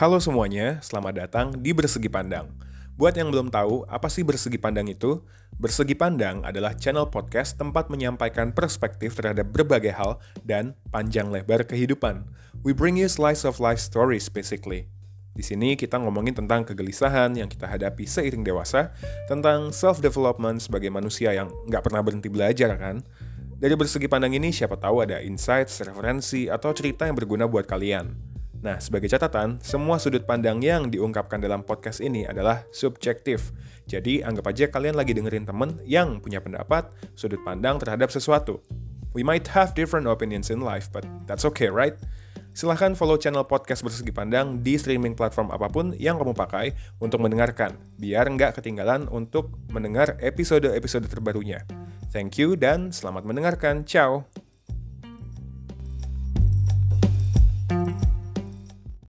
Halo semuanya, selamat datang di Bersegi Pandang. Buat yang belum tahu, apa sih Bersegi Pandang itu? Bersegi Pandang adalah channel podcast tempat menyampaikan perspektif terhadap berbagai hal dan panjang lebar kehidupan. We bring you slice of life stories basically. Di sini kita ngomongin tentang kegelisahan yang kita hadapi seiring dewasa, tentang self-development sebagai manusia yang nggak pernah berhenti belajar kan. Dari bersegi pandang ini siapa tahu ada insights, referensi, atau cerita yang berguna buat kalian. Nah, sebagai catatan, semua sudut pandang yang diungkapkan dalam podcast ini adalah subjektif. Jadi, anggap aja kalian lagi dengerin temen yang punya pendapat, sudut pandang terhadap sesuatu. We might have different opinions in life, but that's okay, right? Silahkan follow channel podcast Bersegi Pandang di streaming platform apa pun yang kamu pakai untuk mendengarkan, biar nggak ketinggalan untuk mendengar episode-episode terbarunya. Thank you dan selamat mendengarkan. Ciao!